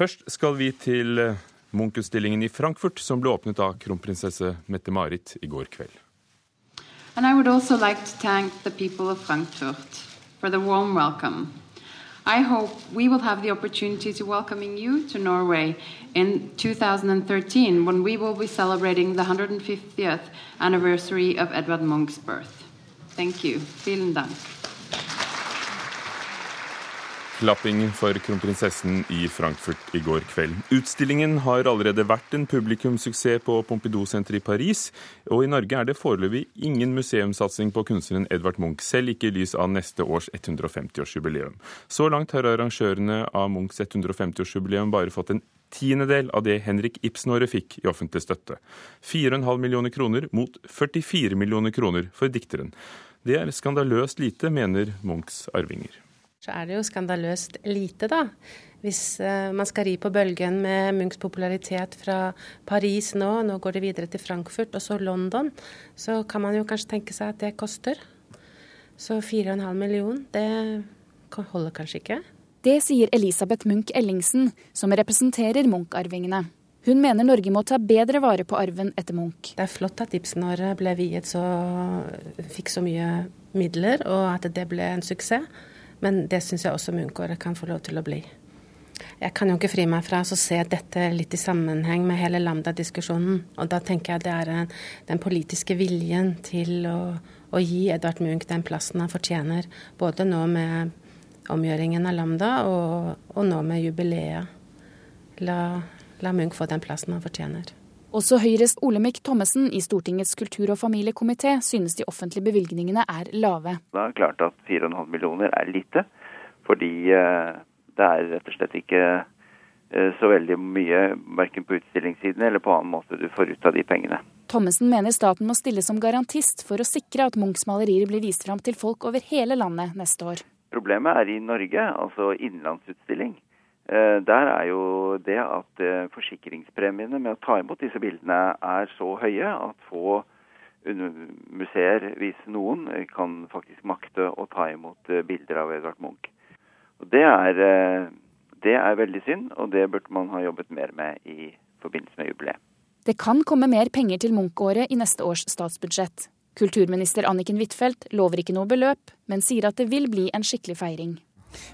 Først skal vi til Munch-utstillingen i Frankfurt, som ble åpnet av kronprinsesse Mette-Marit i går kveld. And I would also like to thank the people Frankfurt for the warm welcome. I hope we will have the opportunity to welcoming you to Norway in 2013 when we will be celebrating the 150th anniversary of Edvard Munch's birth. Thank you. Vielen Dank. Klapping for kronprinsessen i Frankfurt i går kveld. Utstillingen har allerede vært en publikumssuksess på Pompidou-senteret i Paris, og i Norge er det foreløpig ingen museumssatsing på kunstneren Edvard Munch, selv ikke i lys av neste års 150-årsjubileum. Så langt har arrangørene av Munchs 150-årsjubileum bare fått en tiendedel av det Henrik Ibsen-året fikk i offentlig støtte. 4,5 millioner kroner mot 44 millioner kroner for dikteren. Det er skandaløst lite, mener Munchs arvinger så er det jo skandaløst lite, da. Hvis uh, man skal ri på bølgen med Munchs popularitet fra Paris nå, nå går det videre til Frankfurt og så London, så kan man jo kanskje tenke seg at det koster. Så 4,5 million, det holder kanskje ikke. Det sier Elisabeth Munch Ellingsen, som representerer Munch-arvingene. Hun mener Norge må ta bedre vare på arven etter Munch. Det er flott at Ibsen-året ble viet så fikk så mye midler, og at det ble en suksess. Men det syns jeg også Munkåret kan få lov til å bli. Jeg kan jo ikke fri meg fra å se dette litt i sammenheng med hele Lambda-diskusjonen. Og da tenker jeg det er en, den politiske viljen til å, å, gi Edvard Munch den plassen han fortjener. Både nå med omgjøringen av Lambda og, og nå med jubileet. La, la Munch få den plassen han fortjener. Også Høyres Olemic Thommessen i Stortingets kultur- og familiekomité synes de offentlige bevilgningene er lave. Det er klart at 4,5 millioner er lite, fordi eh, det er rett og slett ikke eh, så veldig mye verken på utstillingssiden eller på annen måte du får ut av de pengene. Thommessen mener staten må stille som garantist for å sikre at Munchs malerier blir vist fram til folk over hele landet neste år. Problemet er i Norge, altså innenlandsutstilling. Eh, der er jo det at eh, forsikringspremiene med å ta imot disse bildene er så høye at få museer, hvis noen, kan faktisk makte å ta imot eh, bilder av Edvard Munch. Og det er, det er veldig synd, og det burde man ha jobbet mer med i forbindelse med jubileet. Det kan komme mer penger til Munch-året i neste års statsbudsjett. Kulturminister Anniken Huitfeldt lover ikke noe beløp, men sier at det vil bli en skikkelig feiring.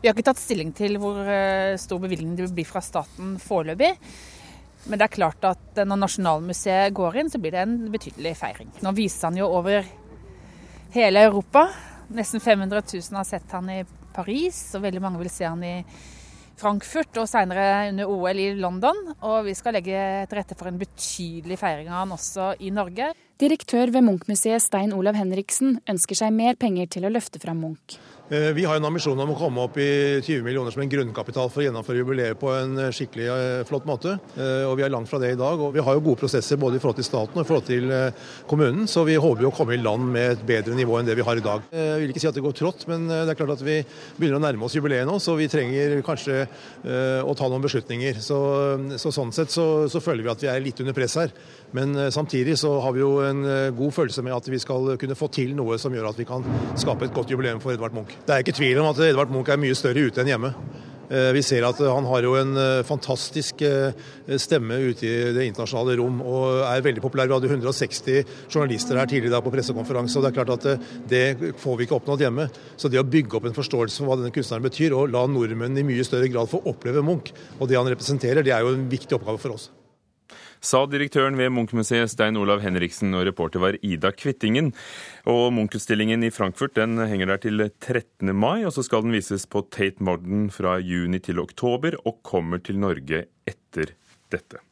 Vi har ikke tatt stilling til hvor eh, stor bevilgning det vil bli fra staten foreløpig. Men det er klart at når Nasjonalmuseet går inn, så blir det en betydelig feiring. Nå viser han jo over hele Europa. Nesten 500 000 har sett han i Paris, og veldig mange vil se han i Frankfurt og seinere under OL i London. Og vi skal legge til rette for en betydelig feiring av han også i Norge. Direktør ved Munch-museet Stein Olav Henriksen ønsker seg mer penger til å løfte fram Munch. Eh, vi har en ambisjon om å komme opp i 20 millioner som en grunnkapital for å gjennomføre jubileet på en eh, skikkelig eh, flott måte. Og Vi er langt fra det i dag. og Vi har jo gode prosesser både i forhold til staten og i forhold til kommunen, så vi håper jo å komme i land med et bedre nivå enn det vi har i dag. Jeg vil ikke si at det går trått, men det er klart at vi begynner å nærme oss jubileet nå, så vi trenger kanskje å ta noen beslutninger. Så, så Sånn sett så, så føler vi at vi er litt under press her. Men samtidig så har vi jo en god følelse med at vi skal kunne få til noe som gjør at vi kan skape et godt jubileum for Edvard Munch. Det er ikke tvil om at Edvard Munch er mye større ute enn hjemme. Eh, vi ser at han har jo en eh, fantastisk eh, stemme ute i det internasjonale rom og er veldig populær. Vi hadde 160 journalister her tidligere på pressekonferanse, og det er klart at det får vi ikke oppnådd hjemme. Så det å bygge opp en forståelse for hva denne kunstneren betyr, og la nordmenn i mye større grad få oppleve Munch og det han representerer, det er jo en viktig oppgave for oss sa direktøren ved Munch-museet Stein Olav Henriksen, og reporter var Ida Kvittingen. Og Munch-utstillingen i Frankfurt den henger der til 13. mai, og så skal den vises på Tate Modern fra juni til oktober, og kommer til Norge etter dette.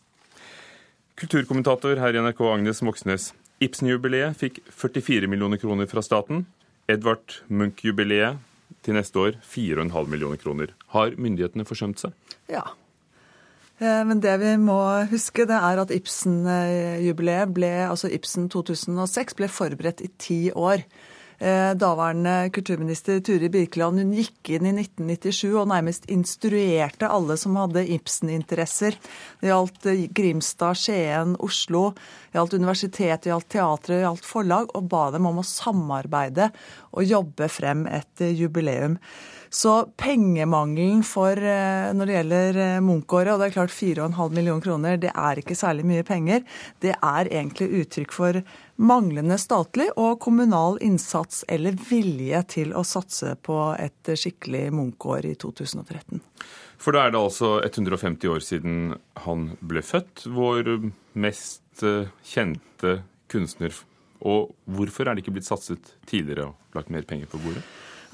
Kulturkommentator her i NRK Agnes Moxnes. Ibsen-jubileet fikk 44 millioner kroner fra staten. Edvard Munch-jubileet til neste år 4,5 millioner kroner. Har myndighetene forsømt seg? Ja, men det vi må huske, det er at Ibsen-jubileet ble, altså Ibsen 2006 ble forberedt i ti år. Eh, daværende kulturminister Turi Birkeland hun gikk inn i 1997 og nærmest instruerte alle som hadde Ibsen-interesser. Det gjaldt eh, Grimstad, Skien, Oslo, det gjaldt universitet, det gjaldt teatret, det gjaldt forlag, og ba dem om å samarbeide og jobbe frem et jubileum. Så pengemangelen for når det gjelder Munch-året, og det er klart 4,5 millioner kroner, det er ikke særlig mye penger. Det er egentlig uttrykk for manglende statlig og kommunal innsats eller vilje til å satse på et skikkelig Munch-år i 2013. For da er det altså 150 år siden han ble født, vår mest eh, kjente kunstner. Og hvorfor er det ikke blitt satset tidligere og lagt mer penger på bordet?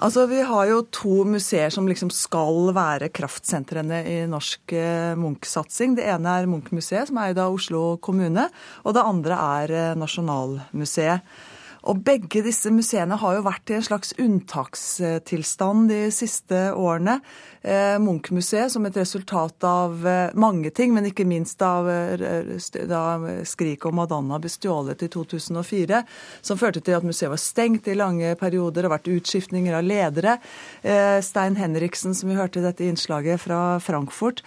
Altså, Vi har jo to museer som liksom skal være kraftsentrene i norsk eh, Munch-satsing. Det ene er Munch-museet, som er eid av Oslo kommune. Og det andre er eh, Nasjonalmuseet. Og begge disse museene har jo vært i en slags unntakstilstand de siste årene. Eh, Munch-museet som et resultat av eh, mange ting, men ikke minst av eh, da Skrik og Madonna ble stjålet i 2004, som førte til at museet var stengt i lange perioder og vært utskiftninger av ledere. Stein Henriksen, som vi hørte i dette innslaget fra Frankfurt,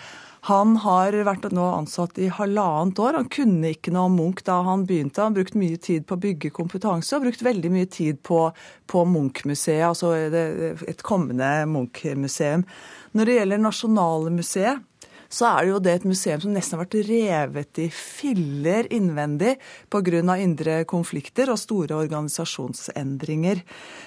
han har vært nå ansatt i halvannet år. Han kunne ikke noe om Munch da han begynte. Han brukte brukt mye tid på å bygge kompetanse og brukt veldig mye tid på, på Munch-museet, altså et kommende Munch-museum. Når det gjelder Nasjonalmuseet, så er det jo det et museum som nesten har vært revet i filler innvendig pga. indre konflikter og store organisasjonsendringer.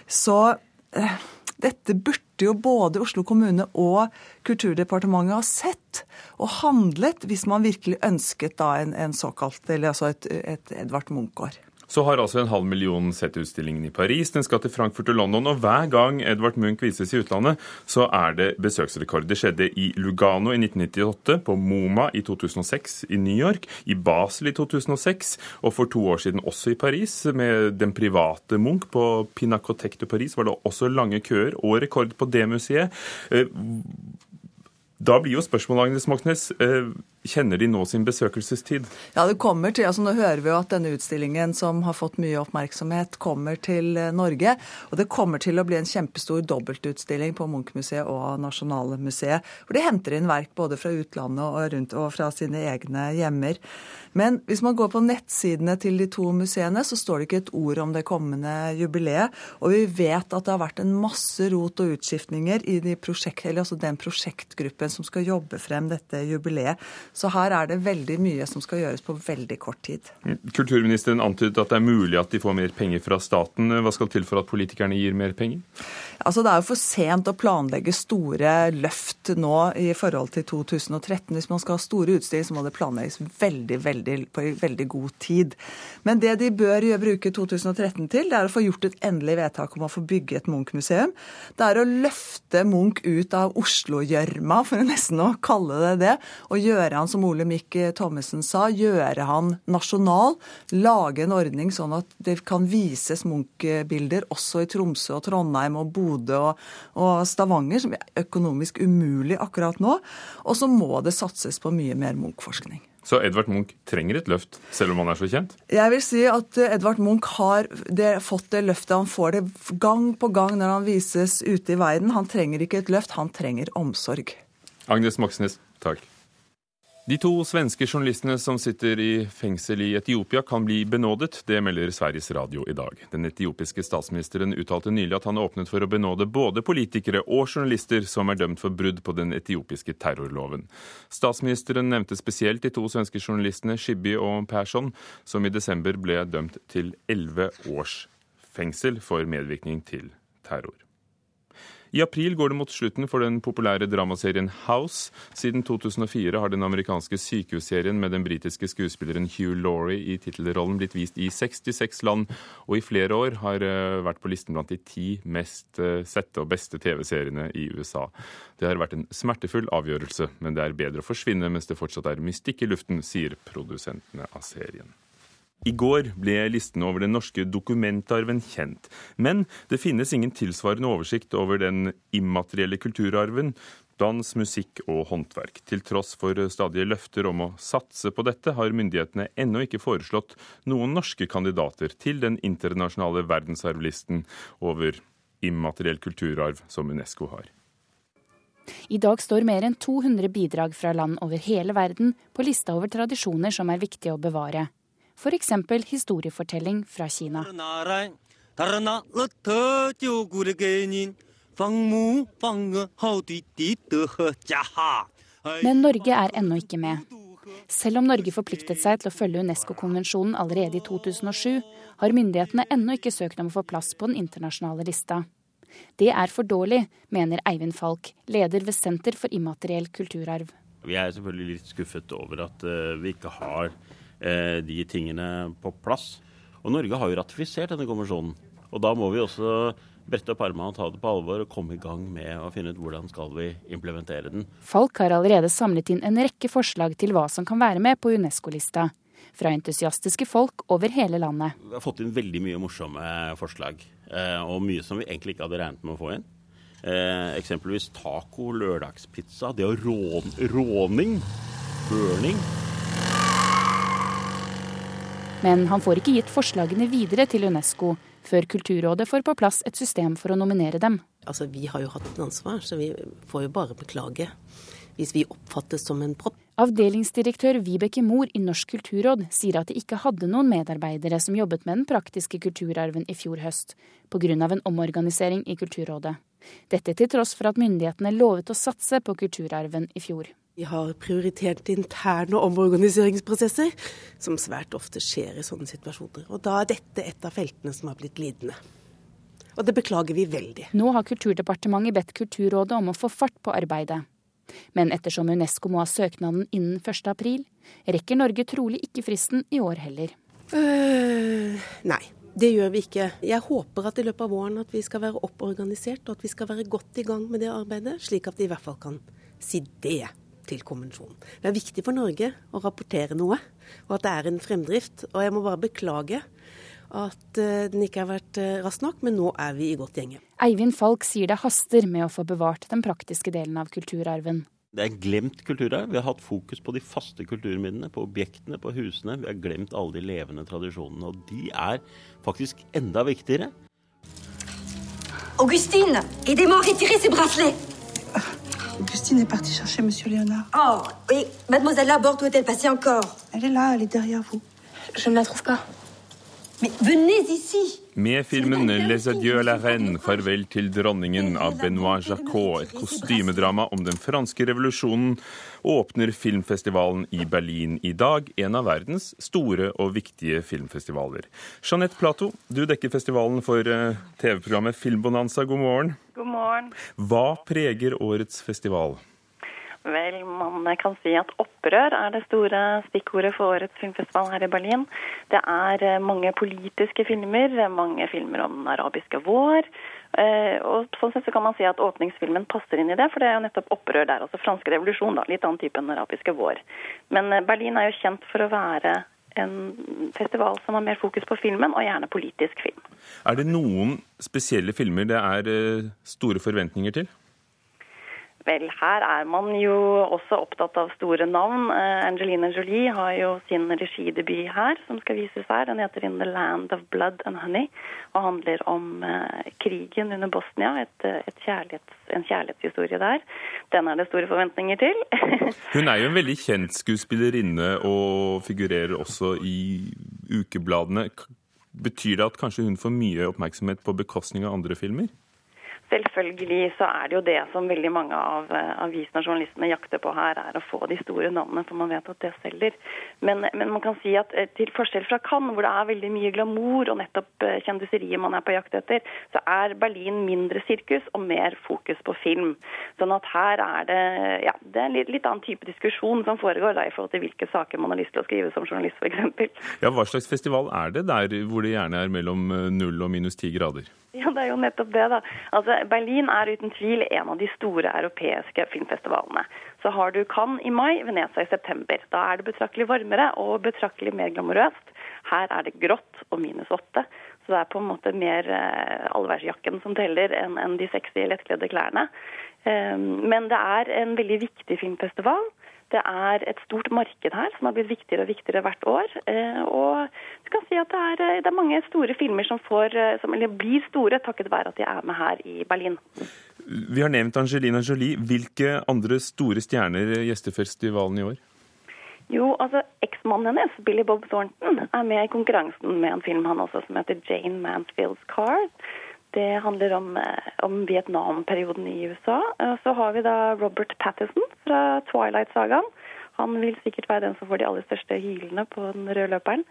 Så eh, dette burde jo både Oslo kommune og Kulturdepartementet ha sett og handlet hvis man virkelig ønsket da en, en såkalt, eller altså et, et Edvard Munch-år. Så har altså en halv million sett utstillingen i Paris, den skal til Frankfurt og London. Og hver gang Edvard Munch vises i utlandet, så er det besøksrekord. Det skjedde i Lugano i 1998, på MoMA i 2006 i New York, i Basel i 2006, og for to år siden også i Paris. Med den private Munch på Pinacothèque de Paris var det også lange køer og rekord på det museet. Eh, da blir jo spørsmålet, Agnes Moxnes, eh, Kjenner de nå sin besøkelsestid? Ja, det kommer til, altså Nå hører vi jo at denne utstillingen som har fått mye oppmerksomhet, kommer til eh, Norge. Og det kommer til å bli en kjempestor dobbeltutstilling på Munch-museet og Nasjonalmuseet. Hvor de henter inn verk både fra utlandet og rundt og fra sine egne hjemmer. Men hvis man går på nettsidene til de to museene, så står det ikke et ord om det kommende jubileet. Og vi vet at det har vært en masse rot og utskiftninger i de prosjekt, altså den prosjektgruppen som skal jobbe frem dette jubileet. Så her er det veldig mye som skal gjøres på veldig kort tid. Kulturministeren antydet at det er mulig at de får mer penger fra staten. Hva skal til for at politikerne gir mer penger? Altså, det er jo for sent å planlegge store løft nå i forhold til 2013. Hvis man skal ha store utstillinger, så må det planlegges veldig, veldig, på veldig god tid. Men det de bør bruke 2013 til, det er å få gjort et endelig vedtak om å få bygge et Munch-museum. Det er å løfte Munch ut av Oslo-gjørma, for nesten å kalle det det, og gjøre han, som Ole Mikk Thommessen sa, gjøre han nasjonal. Lage en ordning sånn at det kan vises Munch-bilder også i Tromsø og Trondheim og Bodø og, og Stavanger, som er økonomisk umulig akkurat nå. Og så må det satses på mye mer Munch-forskning. Så Edvard Munch trenger et løft, selv om han er så kjent? Jeg vil si at Edvard Munch har det, fått det løftet. Han får det gang på gang når han vises ute i verden. Han trenger ikke et løft, han trenger omsorg. Agnes Moxnes, takk. De to svenske journalistene som sitter i fengsel i Etiopia, kan bli benådet. Det melder Sveriges Radio i dag. Den etiopiske statsministeren uttalte nylig at han åpnet for å benåde både politikere og journalister som er dømt for brudd på den etiopiske terrorloven. Statsministeren nevnte spesielt de to svenske journalistene Shibby og Persson, som i desember ble dømt til elleve års fengsel for medvirkning til terror. I april går det mot slutten for den populære dramaserien House. Siden 2004 har den amerikanske sykehusserien med den britiske skuespilleren Hugh Laurie i tittelrollen blitt vist i 66 land, og i flere år har eh, vært på listen blant de ti mest eh, sette og beste TV-seriene i USA. Det har vært en smertefull avgjørelse, men det er bedre å forsvinne mens det fortsatt er mystikk i luften, sier produsentene av serien. I går ble listen over den norske dokumentarven kjent. Men det finnes ingen tilsvarende oversikt over den immaterielle kulturarven, dans, musikk og håndverk. Til tross for stadige løfter om å satse på dette, har myndighetene ennå ikke foreslått noen norske kandidater til den internasjonale verdensarvlisten over immateriell kulturarv som Unesco har. I dag står mer enn 200 bidrag fra land over hele verden på lista over tradisjoner som er viktige å bevare f.eks. historiefortelling fra Kina. Men Norge er ennå ikke med. Selv om Norge forpliktet seg til å følge Unesco-konvensjonen allerede i 2007, har myndighetene ennå ikke søkt om å få plass på den internasjonale lista. Det er for dårlig, mener Eivind Falk, leder ved Senter for immateriell kulturarv. Vi er selvfølgelig litt skuffet over at uh, vi ikke har de tingene på plass. Og Norge har jo ratifisert denne konvensjonen. Og da må vi også brette opp armene og ta det på alvor og komme i gang med å finne ut hvordan skal vi implementere den. Falk har allerede samlet inn en rekke forslag til hva som kan være med på Unesco-lista. Fra entusiastiske folk over hele landet. Vi har fått inn veldig mye morsomme forslag. Eh, og mye som vi egentlig ikke hadde regnet med å få inn. Eh, eksempelvis taco, lørdagspizza, det å rån, råning, burning. Men han får ikke gitt forslagene videre til Unesco før Kulturrådet får på plass et system for å nominere dem. Altså, Vi har jo hatt et ansvar, så vi får jo bare beklage hvis vi oppfattes som en propp. Avdelingsdirektør Vibeke Mor i Norsk kulturråd sier at de ikke hadde noen medarbeidere som jobbet med den praktiske kulturarven i fjor høst, pga. en omorganisering i Kulturrådet. Dette til tross for at myndighetene lovet å satse på kulturarven i fjor. Vi har prioritert interne omorganiseringsprosesser, som svært ofte skjer i sånne situasjoner. Og da er dette et av feltene som har blitt lidende. Og det beklager vi veldig. Nå har Kulturdepartementet bedt Kulturrådet om å få fart på arbeidet. Men ettersom Unesco må ha søknaden innen 1.4, rekker Norge trolig ikke fristen i år heller. Uh, nei, det gjør vi ikke. Jeg håper at i løpet av våren at vi skal være opporganisert, og at vi skal være godt i gang med det arbeidet, slik at vi i hvert fall kan si det til konvensjonen. Det er viktig for Norge å rapportere noe, og at det er en fremdrift. Og jeg må bare beklage at eh, den ikke har vært eh, rask nok, men nå er vi i godt gjenge. Eivind Falk sier det haster med å få bevart den praktiske delen av kulturarven. Det er glemt kulturarv. Vi har hatt fokus på de faste kulturminnene, på objektene, på husene. Vi har glemt alle de levende tradisjonene, og de er faktisk enda viktigere. Augustine, aidez-moi à retirer ces bracelets. Augustine est partie chercher Monsieur Léonard. Oh, et Mademoiselle Laborde, où est-elle passée encore? Elle est là, elle est derrière vous. Je ne la trouve pas. Med filmen 'Les adieux à la reine', 'Farvel til dronningen' av Benoit Jacquot, et kostymedrama om den franske revolusjonen, åpner filmfestivalen i Berlin i dag, en av verdens store og viktige filmfestivaler. Jeanette Plato, du dekker festivalen for eh, TV-programmet Filmbonanza. God morgen. God morgen. Hva preger årets festival? Vel, man kan si at opprør er det store stikkordet for årets filmfestival her i Berlin. Det er eh, mange politiske filmer, mange filmer om den arabiske vår. Eh, og sånn sett så kan man si at åpningsfilmen passer inn i det, for det er jo nettopp opprør der. Altså franske revolusjon, da. Litt annen type enn den arabiske vår. Men eh, Berlin er jo kjent for å være en festival som har mer fokus på filmen, og gjerne politisk film. Er det noen spesielle filmer det er store forventninger til? Vel, her er man jo også opptatt av store navn. Uh, Angelina Jolie har jo sin regidebut her, som skal vises her. Den heter 'In the Land of Blood and Honey' og handler om uh, krigen under Bosnia. Et, eh, et kjærlighets, en kjærlighetshistorie der. Den er det store forventninger til. hun er jo en veldig kjent skuespillerinne og figurerer også i ukebladene. Betyr det at kanskje hun får mye oppmerksomhet på bekostning av andre filmer? Selvfølgelig så er det jo det som veldig mange av eh, avisene og journalistene jakter på her, er å få de store navnene, for man vet at det selger. Men, men, man kan si at eh, til forskjell fra Cannes, hvor det er veldig mye glamour og nettopp eh, kjendiseriet man er på jakt etter, så er Berlin mindre sirkus og mer fokus på film. Sånn at her er det ja, det er en litt, litt annen type diskusjon som foregår da, i forhold til hvilke saker man har lyst til å skrive som journalist, f.eks. Ja, hva slags festival er det der hvor det gjerne er mellom null og minus ti grader? Ja, det er jo nettopp det, da. Altså, Berlin er uten tvil en av de store europeiske filmfestivalene. Så har du Cannes i mai, Venezia i september. Da er det betraktelig varmere og betraktelig mer glamorøst. Her er det grått og minus åtte. Så det er på en måte mer eh, allværsjakken som teller enn en de sexy, lettkledde klærne. Um, men det er en veldig viktig filmfestival. Det er et stort marked her som har blitt viktigere og viktigere hvert år. Eh, og du kan si at det er, eh, det er mange store filmer som, får, eh, som blir store takket være at de er med her i Berlin. Vi har nevnt Angelina Jolie. Hvilke andre store stjerner gjester festivalen i år? Jo, altså Eksmannen hennes, Billy Bob Thornton, er med i konkurransen med en film han også som heter Jane Mansfields Card. Det handler om, om Vietnam-perioden i USA. Så har vi da Robert Pattison fra Twilight-sagaen. Han vil sikkert være den som får de aller største hylene på den røde løperen.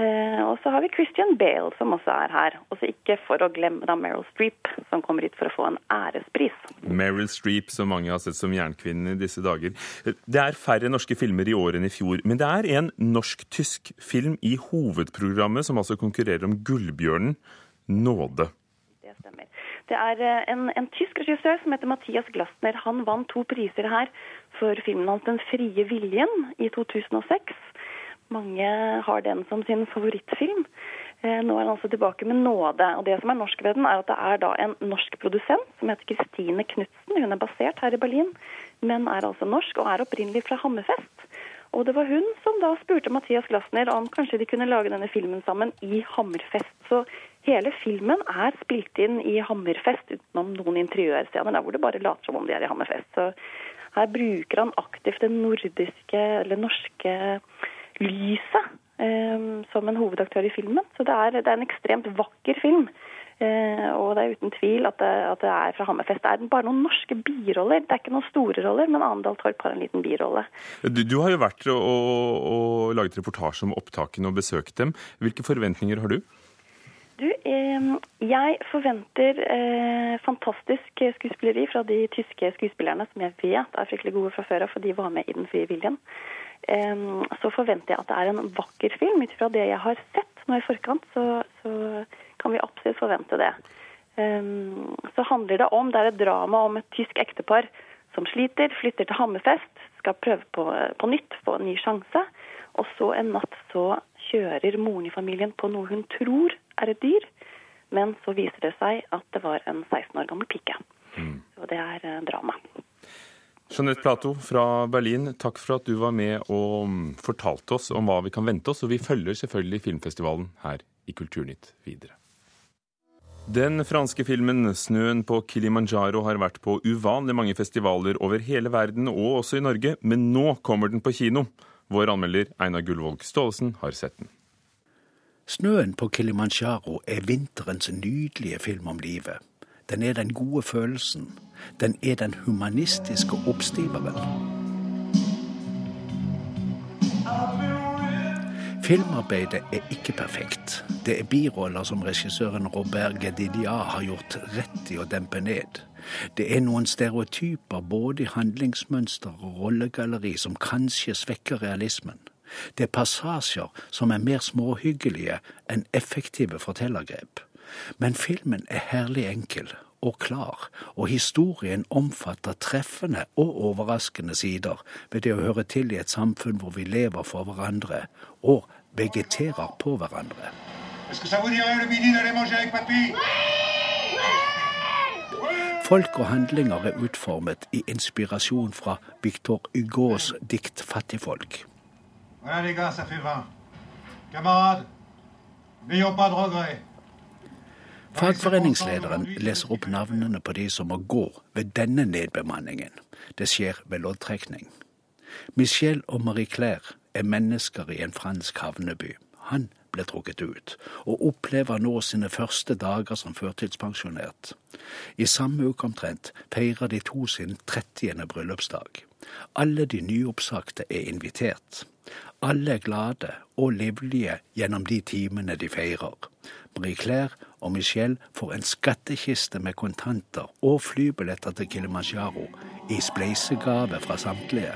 Eh, og så har vi Christian Bale, som også er her. Også ikke for å glemme da Meryl Streep, som kommer hit for å få en ærespris. Meryl Streep, som mange har sett som jernkvinnen i disse dager. Det er færre norske filmer i år enn i fjor, men det er en norsk-tysk film i hovedprogrammet som altså konkurrerer om Gullbjørnen, 'Nåde'. Det er eh, en, en tysk regissør som heter Mathias Glasner. Han vant to priser her for filmen hans 'Den frie viljen' i 2006. Mange har den som sin favorittfilm. Eh, nå er han altså tilbake med nåde. og Det som er norsk ved den, er at det er da en norsk produsent som heter Kristine Knutsen. Hun er basert her i Berlin, men er altså norsk og er opprinnelig fra Hammerfest. Og det var hun som da spurte Mathias Glasner om kanskje de kunne lage denne filmen sammen i Hammerfest. Så hele filmen er spilt inn i Hammerfest utenom noen interiørscener der hvor det bare later som om de er i Hammerfest. Så her bruker han aktivt det nordiske, eller norske lyset eh, som en hovedaktør i filmen. Så det er, det er en ekstremt vakker film. Eh, og det er uten tvil at det, at det er fra Hammerfest. Det er bare noen norske biroller. Det er ikke noen store roller, men Andal Torp har en liten birolle. Du, du har jo vært og, og, laget reportasje om opptakene og besøkt dem. Hvilke forventninger har du? Du, jeg forventer eh, fantastisk skuespilleri fra de tyske skuespillerne som jeg vet er fryktelig gode fra før av, for de var med i Den frie viljen så forventer jeg at det er en vakker film. Ut fra det jeg har sett nå i forkant, så, så kan vi absolutt forvente det. Så handler det om Det er et drama om et tysk ektepar som sliter, flytter til Hammerfest, skal prøve på, på nytt, få en ny sjanse. Og så en natt så kjører moren i familien på noe hun tror er et dyr. Men så viser det seg at det var en 16 år gammel pike. Mm. Så det er eh, drama. Jeanette Plato fra Berlin, takk for at du var med og mm, fortalte oss om hva vi kan vente oss. Og vi følger selvfølgelig filmfestivalen her i Kulturnytt videre. Den franske filmen 'Snøen på Kilimanjaro' har vært på uvanlig mange festivaler over hele verden, og også i Norge, men nå kommer den på kino. Vår anmelder Einar Gullvåg Staalesen har sett den. 'Snøen på Kilimanjaro' er vinterens nydelige film om livet. Den er den gode følelsen. Den er den humanistiske oppstiveren. Filmarbeidet er ikke perfekt. Det er biroller som regissøren Robert Gedidia har gjort rett i å dempe ned. Det er noen stereotyper både i handlingsmønster og rollegalleri som kanskje svekker realismen. Det er passasjer som er mer småhyggelige enn effektive fortellergrep. Men filmen er herlig enkel og klar, og historien omfatter treffende og overraskende sider ved det å høre til i et samfunn hvor vi lever for hverandre og vegeterer på hverandre. Folk og handlinger er utformet i inspirasjon fra Victor Hugos dikt 'Fattigfolk'. Voilà, les gars, ça fait 20. Camarades, n'ayons pas de regrets. Fagforeningslederen leser opp navnene på de som må gå ved denne nedbemanningen. Det skjer ved loddtrekning. Michel og Marie-Claire er mennesker i en fransk havneby. Han ble trukket ut, og opplever nå sine første dager som førtidspensjonert. I samme uke omtrent feirer de to sin 30. bryllupsdag. Alle de nyoppsagte er invitert. Alle er glade og livlige gjennom de timene de feirer. Marie-Claire og Michelle får en skattkiste med kontanter og flybilletter til Kilimanjaro i spleisegave fra samtlige.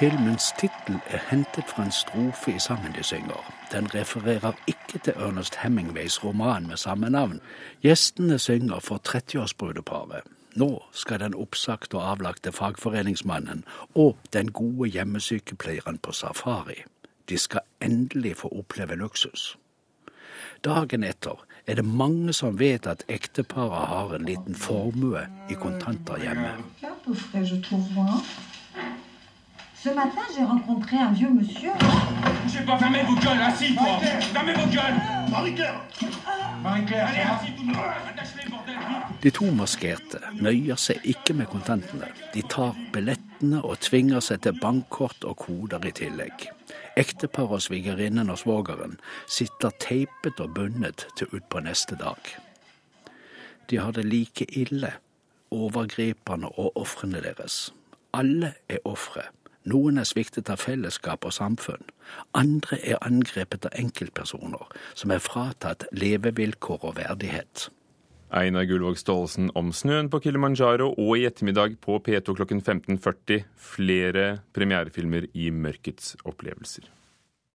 Filmens tittel er hentet fra en strofe i synger. Den refererer ikke til Ernest Hemingways roman med samme navn. Gjestene synger for 30-årsbrudeparet. Nå skal den oppsagte og avlagte fagforeningsmannen og den gode hjemmesykepleieren på safari. De skal endelig få oppleve luksus. Dagen etter er det mange som vet at ekteparet har en liten formue i kontanter hjemme. Ce matin, j'ai rencontré un vieux monsieur. Bougez pas, fermez vos gueules, assis, toi Fermez vos gueules Marie-Claire De to maskerte nøyer seg ikke med kontantene. De tar billettene og tvinger seg til bankkort og koder i tillegg. Ekteparet og svigerinnen og svogeren sitter teipet og bundet til utpå neste dag. De har det like ille, overgriperne og ofrene deres. Alle er ofre. Noen er sviktet av fellesskap og samfunn. Andre er angrepet av enkeltpersoner som er fratatt levevilkår og verdighet. Einar Gullvåg Staalesen om snøen på Kilimanjaro og i ettermiddag på P2 klokken 15.40 flere premierefilmer i Mørkets opplevelser.